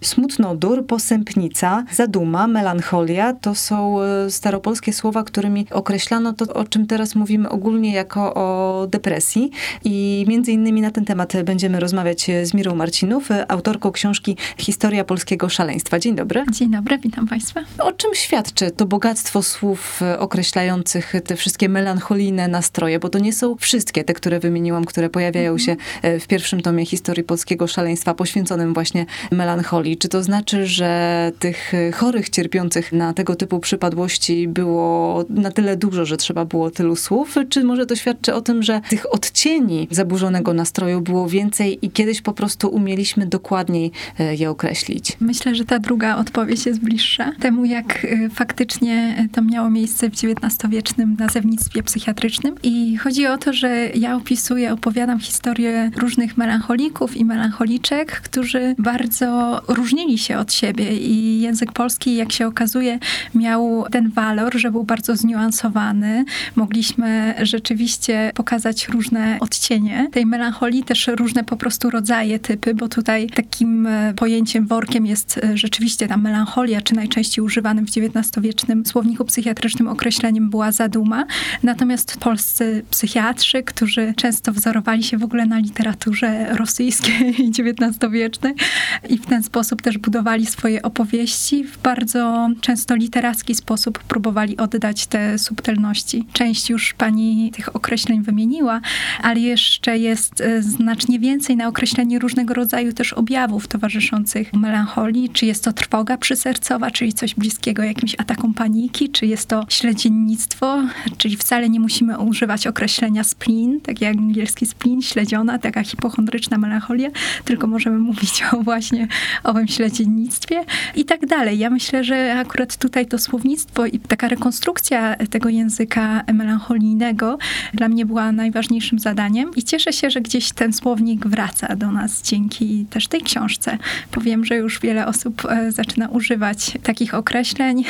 Smutnodur, posępnica, zaduma, melancholia to są e, staropolskie słowa, którymi określano to, o czym teraz mówimy ogólnie jako o depresji. I między innymi na ten temat będziemy rozmawiać z Mirą Marcinów, autorką książki Historia polskiego szaleństwa. Dzień dobry. Dzień dobry, witam Państwa. O czym świadczy to bogactwo słów określających te wszystkie melancholijne nastroje? Bo to nie są wszystkie te, które wymieniłam, które pojawiają mhm. się e, w pierwszym tomie Historii polskiego szaleństwa, poświęconym właśnie melancholii czy to znaczy, że tych chorych cierpiących na tego typu przypadłości było na tyle dużo, że trzeba było tylu słów? Czy może to świadczy o tym, że tych odcieni zaburzonego nastroju było więcej i kiedyś po prostu umieliśmy dokładniej e, je określić? Myślę, że ta druga odpowiedź jest bliższa temu, jak e, faktycznie to miało miejsce w XIX-wiecznym nazewnictwie psychiatrycznym. I chodzi o to, że ja opisuję, opowiadam historię różnych melancholików i melancholiczek, którzy bardzo różnili się od siebie i język polski, jak się okazuje, miał ten walor, że był bardzo zniuansowany. Mogliśmy rzeczywiście pokazać różne odcienie tej melancholii, też różne po prostu rodzaje, typy, bo tutaj takim e, pojęciem, workiem jest e, rzeczywiście ta melancholia, czy najczęściej używanym w XIX-wiecznym słowniku psychiatrycznym określeniem była zaduma. Natomiast polscy psychiatrzy, którzy często wzorowali się w ogóle na literaturze rosyjskiej XIX-wiecznej i w ten sposób sposób też budowali swoje opowieści, w bardzo często literacki sposób próbowali oddać te subtelności. Część już pani tych określeń wymieniła, ale jeszcze jest e, znacznie więcej na określenie różnego rodzaju też objawów towarzyszących melancholii. Czy jest to trwoga przysercowa, czyli coś bliskiego jakimś atakom paniki, czy jest to śledziennictwo, czyli wcale nie musimy używać określenia spleen, tak jak angielski spleen, śledziona, taka hipochondryczna melancholia, tylko możemy mówić o właśnie owym śledziennictwie i tak dalej. Ja myślę, że akurat tutaj to słownictwo i taka rekonstrukcja tego języka melancholijnego dla mnie była najważniejszym zadaniem i cieszę się, że gdzieś ten słownik wraca do nas dzięki też tej książce. Powiem, że już wiele osób e, zaczyna używać takich określeń,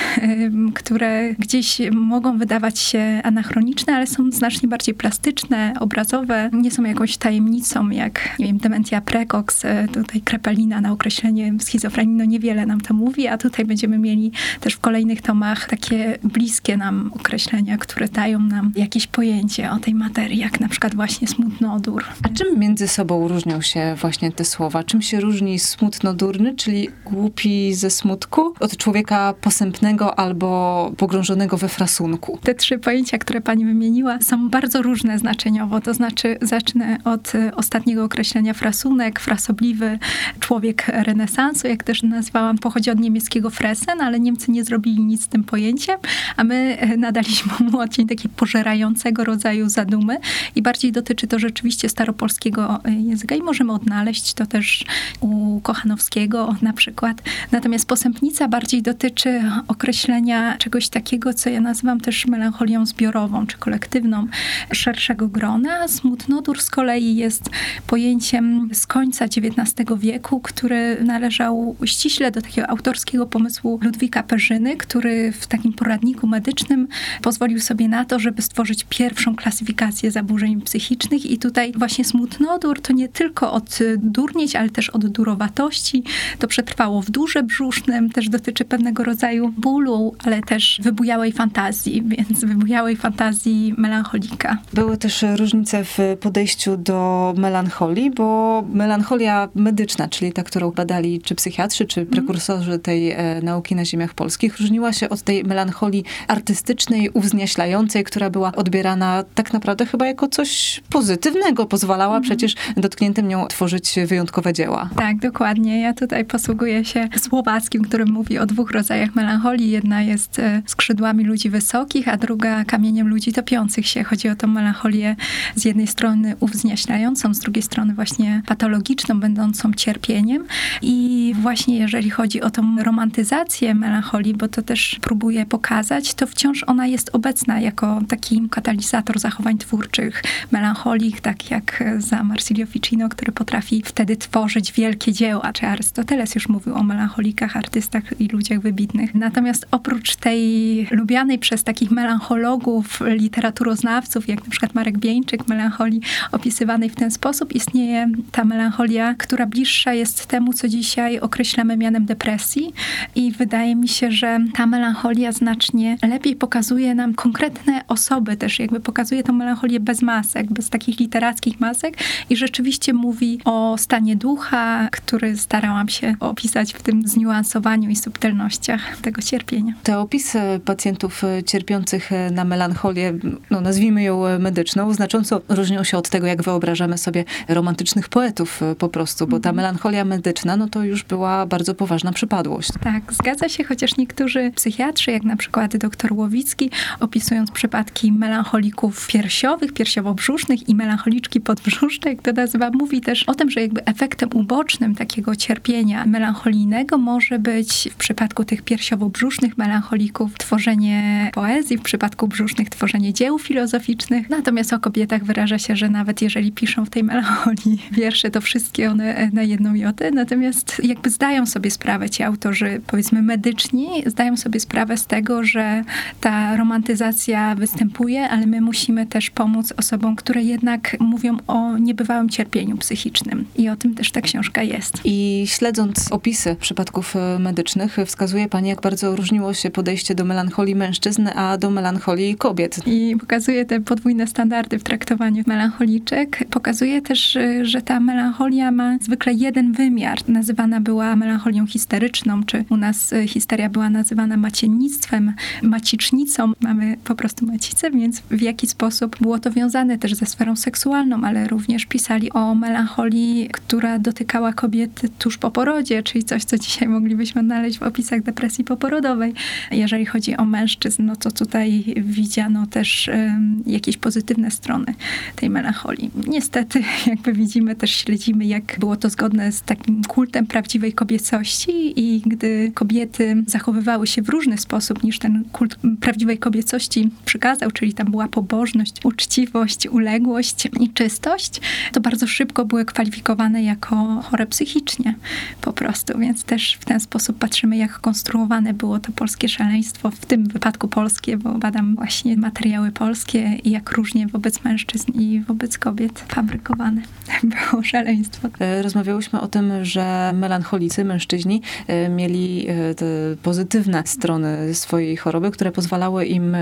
które gdzieś mogą wydawać się anachroniczne, ale są znacznie bardziej plastyczne, obrazowe, nie są jakąś tajemnicą, jak nie wiem, dementia precox, e, tutaj krepelina na określenie schizofrenii no niewiele nam to mówi, a tutaj będziemy mieli też w kolejnych tomach takie bliskie nam określenia, które dają nam jakieś pojęcie o tej materii, jak na przykład właśnie smutnodór. A czym między sobą różnią się właśnie te słowa? Czym się różni smutnodurny, czyli głupi ze smutku, od człowieka posępnego albo pogrążonego we frasunku? Te trzy pojęcia, które pani wymieniła, są bardzo różne znaczeniowo. To znaczy, zacznę od ostatniego określenia frasunek, frasobliwy człowiek renesansu, renesansu, jak też nazwałam, pochodzi od niemieckiego fresen, ale Niemcy nie zrobili nic z tym pojęciem, a my e, nadaliśmy mu odcień takiego pożerającego rodzaju zadumy i bardziej dotyczy to rzeczywiście staropolskiego e, języka i możemy odnaleźć to też u Kochanowskiego na przykład. Natomiast posępnica bardziej dotyczy określenia czegoś takiego, co ja nazywam też melancholią zbiorową, czy kolektywną szerszego grona. Smutnodur z kolei jest pojęciem z końca XIX wieku, który należy należał ściśle do takiego autorskiego pomysłu Ludwika Perzyny, który w takim poradniku medycznym pozwolił sobie na to, żeby stworzyć pierwszą klasyfikację zaburzeń psychicznych i tutaj właśnie smutnodór to nie tylko od durnieć, ale też od durowatości. To przetrwało w durze brzusznym, też dotyczy pewnego rodzaju bólu, ale też wybujałej fantazji, więc wybujałej fantazji melancholika. Były też różnice w podejściu do melancholii, bo melancholia medyczna, czyli ta, którą badali czy psychiatrzy, czy prekursorzy tej e, nauki na ziemiach polskich, różniła się od tej melancholii artystycznej, uwznieślającej, która była odbierana tak naprawdę chyba jako coś pozytywnego. Pozwalała mhm. przecież dotkniętym nią tworzyć wyjątkowe dzieła. Tak, dokładnie. Ja tutaj posługuję się słowackim, który mówi o dwóch rodzajach melancholii. Jedna jest e, skrzydłami ludzi wysokich, a druga kamieniem ludzi topiących się. Chodzi o tą melancholię z jednej strony uwznieślającą, z drugiej strony właśnie patologiczną, będącą cierpieniem. I I właśnie jeżeli chodzi o tą romantyzację melancholii, bo to też próbuję pokazać, to wciąż ona jest obecna jako taki katalizator zachowań twórczych, melancholik, tak jak za Marsilio Ficino, który potrafi wtedy tworzyć wielkie dzieła, czy Arystoteles już mówił o melancholikach, artystach i ludziach wybitnych. Natomiast oprócz tej lubianej przez takich melanchologów, literaturoznawców, jak na przykład Marek Bieńczyk, melancholii opisywanej w ten sposób, istnieje ta melancholia, która bliższa jest temu, co dzisiaj określamy mianem depresji i wydaje mi się, że ta melancholia znacznie lepiej pokazuje nam konkretne osoby, też jakby pokazuje tą melancholię bez masek, bez takich literackich masek i rzeczywiście mówi o stanie ducha, który starałam się opisać w tym zniuansowaniu i subtelnościach tego cierpienia. Te opisy pacjentów cierpiących na melancholię, no nazwijmy ją medyczną, znacząco różnią się od tego, jak wyobrażamy sobie romantycznych poetów po prostu, bo ta mhm. melancholia medyczna, no to już była bardzo poważna przypadłość. Tak, zgadza się, chociaż niektórzy psychiatrzy, jak na przykład dr Łowicki, opisując przypadki melancholików piersiowych, piersiowo-brzusznych i melancholiczki podbrzusznej, jak to nazywa, mówi też o tym, że jakby efektem ubocznym takiego cierpienia melancholijnego może być w przypadku tych piersiowo-brzusznych melancholików tworzenie poezji, w przypadku brzusznych tworzenie dzieł filozoficznych. Natomiast o kobietach wyraża się, że nawet jeżeli piszą w tej melancholii wiersze, to wszystkie one na jedną jotę. Natomiast jakby zdają sobie sprawę ci autorzy, powiedzmy medyczni, zdają sobie sprawę z tego, że ta romantyzacja występuje, ale my musimy też pomóc osobom, które jednak mówią o niebywałym cierpieniu psychicznym. I o tym też ta książka jest. I śledząc opisy przypadków e, medycznych, wskazuje pani, jak bardzo różniło się podejście do melancholii mężczyzn, a do melancholii kobiet. I pokazuje te podwójne standardy w traktowaniu melancholiczek. Pokazuje też, e, że ta melancholia ma zwykle jeden wymiar. Nazywana była melancholią histeryczną, czy u nas e, histeria była nazywana maciennictwem, macicznicą. Mamy po prostu macicę, więc w jaki sposób było to wiązane też ze sferą seksualną, ale również pisali o melancholii, która dotykała kobiety tuż po porodzie, czyli coś, co dzisiaj moglibyśmy znaleźć w opisach depresji poporodowej. Jeżeli chodzi o mężczyzn, no to tutaj widziano też um, jakieś pozytywne strony tej melancholii. Niestety, jakby widzimy, też śledzimy, jak było to zgodne z takim kultem prawdziwej kobiecości i gdy kobiety zachowywały się w różny sposób niż ten kult prawdziwej kobiecości przykazał, czyli tam była pobożność, uczciwość, uległość i czystość, to bardzo szybko były kwalifikowane jako chore psychicznie po prostu, więc też w ten sposób patrzymy, jak konstruowane było to polskie szaleństwo, w tym wypadku polskie, bo badam właśnie materiały polskie i jak różnie wobec mężczyzn i wobec kobiet fabrykowane było szaleństwo. E, rozmawiałyśmy o tym, że melancholicy, mężczyźni e, mieli e, te pozytywne strony swojej choroby, które pozwalały im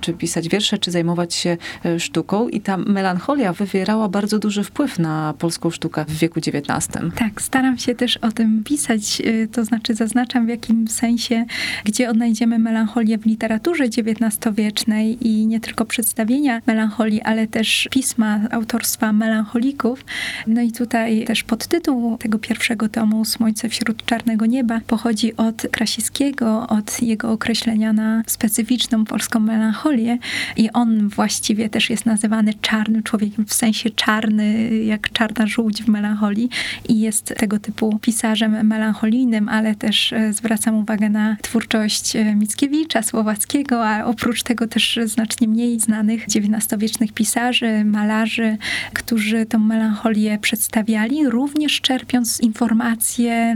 czy pisać wiersze, czy zajmować się sztuką i ta melancholia wywierała bardzo duży wpływ na polską sztukę w wieku XIX. Tak, staram się też o tym pisać, to znaczy zaznaczam w jakim sensie, gdzie odnajdziemy melancholię w literaturze XIX-wiecznej i nie tylko przedstawienia melancholii, ale też pisma autorstwa melancholików. No i tutaj też podtytuł tego pierwszego tomu Słońce wśród czarnego nieba pochodzi od Krasińskiego, od jego określenia na specyficzną polską melancholię i on właściwie też jest nazywany czarnym człowiekiem, w sensie czarny, jak czarna żółć w melancholii i jest tego typu pisarzem melancholijnym, ale też e, zwracam uwagę na twórczość e, Mickiewicza, Słowackiego, a oprócz tego też znacznie mniej znanych XIX-wiecznych pisarzy, malarzy, którzy tą melancholię przedstawiali, również czerpiąc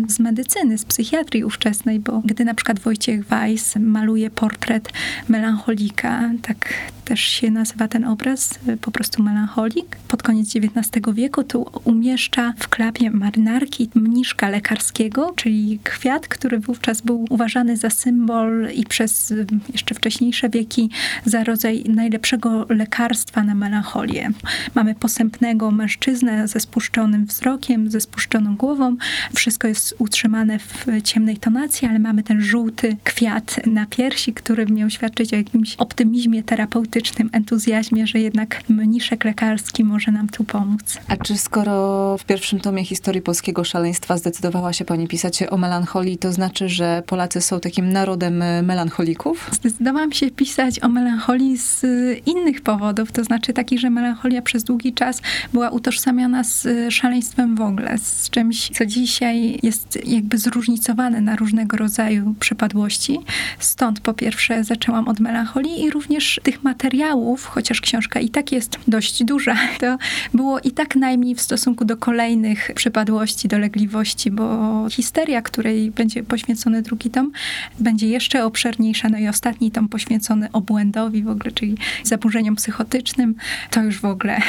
z medycyny, z psychiatrii ówczesnej, bo gdy na przykład Wojciech Weiss maluje portret melancholika, tak też się nazywa ten obraz, po prostu melancholik. Pod koniec XIX wieku tu umieszcza w klapie marynarki mniszka lekarskiego, czyli kwiat, który wówczas był uważany za symbol i przez jeszcze wcześniejsze wieki za rodzaj najlepszego lekarstwa na melancholię. Mamy posępnego mężczyznę ze spuszczonym wzrokiem, ze spuszczoną głową. Wszystko jest utrzymane w ciemnej tonacji, ale mamy ten żółty kwiat na piersi, który miał świadczyć o jakimś optymizmie terapeutycznym entuzjazmie, że jednak mniszek lekarski może nam tu pomóc. A czy skoro w pierwszym tomie historii polskiego szaleństwa zdecydowała się pani pisać o melancholii, to znaczy, że Polacy są takim narodem melancholików? Zdecydowałam się pisać o melancholii z innych powodów, to znaczy takich, że melancholia przez długi czas była utożsamiana z szaleństwem w ogóle, z czymś, co dzisiaj jest jakby zróżnicowane na różnego rodzaju przypadłości. Stąd po pierwsze zaczęłam od melancholii i również tych materiałów, chociaż książka i tak jest dość duża, to było i tak najmniej w stosunku do kolejnych przypadłości, dolegliwości, bo histeria, której będzie poświęcony drugi tom, będzie jeszcze obszerniejsza. No i ostatni tom poświęcony obłędowi w ogóle, czyli zaburzeniom psychotycznym. To już w ogóle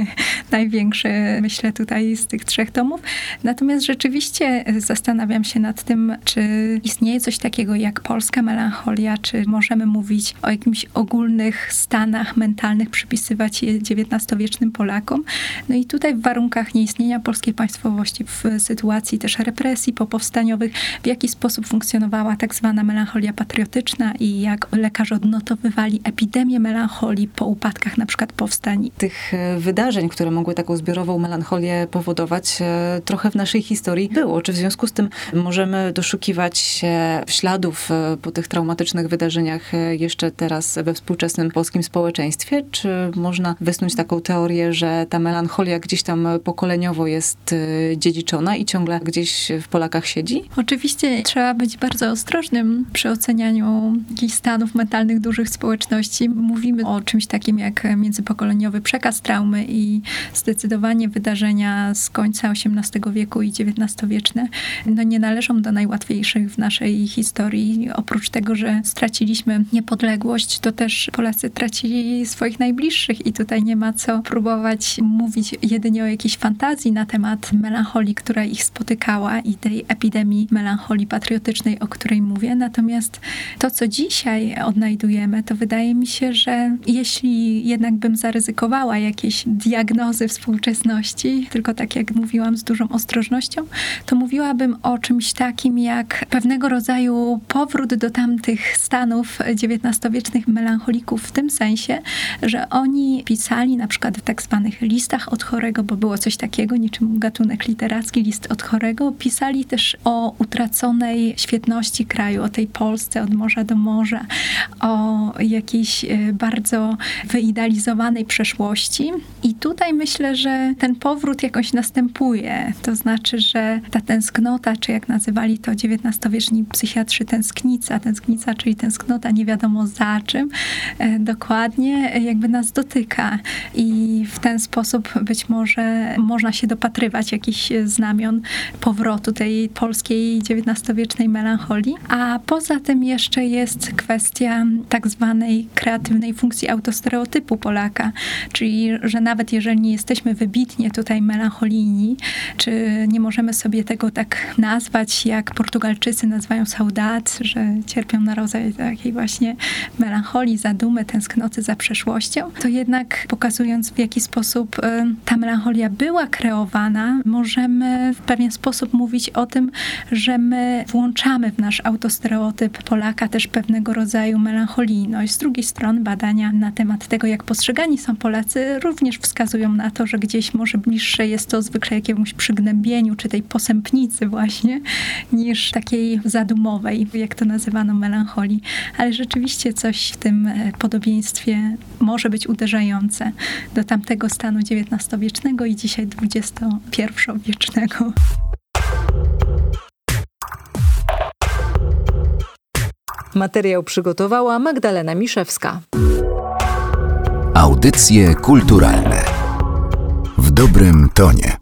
największe, myślę, tutaj z tych trzech tomów. Natomiast rzeczywiście zastanawiam się nad tym, czy istnieje coś takiego jak polska melancholia, czy możemy mówić o jakimś ogólnych stanach mentalnych, przypisywać je XIX-wiecznym Polakom. No i tutaj w warunkach nieistnienia polskiej państwowości, w sytuacji też represji popowstaniowych, w jaki sposób funkcjonowała tak zwana melancholia patriotyczna i jak lekarze odnotowywali epidemię melancholii po upadkach na przykład powstań. Tych e, wydarzeń, które mogły taką zbiorową melancholię powodować, e, trochę w naszej historii było. Czy w związku z tym możemy doszukiwać się śladów e, po tych traumatycznych wydarzeniach jeszcze teraz we współczesnym polskim społeczeństwie? Czy można wysnuć taką teorię, że ta melancholia gdzieś tam pokoleniowo jest dziedziczona i ciągle gdzieś w Polakach siedzi? Oczywiście trzeba być bardzo ostrożnym przy ocenianiu jakichś stanów mentalnych dużych społeczności. Mówimy o czymś takim jak międzypokoleniowy przekaz traumy i zdecydowanie wydarzenia z końca XVIII wieku i XIX-wieczne no nie należą do najłatwiejszych w naszej historii. Oprócz tego, że straciliśmy niepodległość, to też Polacy tracili swoich najbliższych i tutaj nie ma co próbować mówić jedynie o jakiejś fantazji na temat melancholii, która ich spotykała i tej epidemii melancholii patriotycznej, o której mówię. Natomiast to, co dzisiaj odnajdujemy, to wydaje mi się, że jeśli jednak bym zaryzykowała jakieś diagnozy współczesności, tylko tak jak mówiłam, z dużą ostrożnością, to mówiłabym o czymś takim jak pewnego rodzaju powrót do tamtych stanów XIX-wiecznych melancholików w tym sensie, że oni pisali na przykład w tak zwanych listach od chorego, bo było coś takiego, niczym gatunek literacki, list od chorego, pisali też o utraconej świetności kraju, o tej Polsce od morza do morza, o jakiejś e, bardzo wyidealizowanej przeszłości. I tutaj myślę, że ten powrót jakoś następuje. To znaczy, że ta tęsknota, czy jak nazywali to XIX-wieczni psychiatrzy, tęsknica, tęsknica, czyli tęsknota nie wiadomo za czym, e, dokładnie jakby nas dotyka. I w ten sposób być może można się dopatrywać jakichś znamion powrotu tej polskiej XIX-wiecznej melancholii. A poza tym jeszcze jest kwestia tak zwanej kreatywnej funkcji autostereotypu Polaka, czyli że nawet jeżeli nie jesteśmy wybitnie tutaj melancholijni, czy nie możemy sobie tego tak nazwać, jak Portugalczycy nazywają saudat, że cierpią na rodzaj takiej właśnie melancholii, zadumy, tęsknoty za przeszłością, to jednak pokazując w jaki sposób y, ta melancholia była kreowana, możemy w pewien sposób mówić o tym, że my włączamy w nasz autostereotyp Polaka też pewnego rodzaju melancholijność. Z drugiej strony badania na temat tego, jak postrzegani są Polacy, również wskazują na to, że gdzieś może bliższe jest to zwykle jakiemuś przygnębieniu, czy tej posępnicy właśnie, niż takiej zadumowej, jak to nazywano, melancholii. Ale rzeczywiście coś w tym e, może być uderzające do tamtego stanu XIX-wiecznego i dzisiaj XXI-wiecznego. Materiał przygotowała Magdalena Miszewska. Audycje kulturalne w dobrym tonie.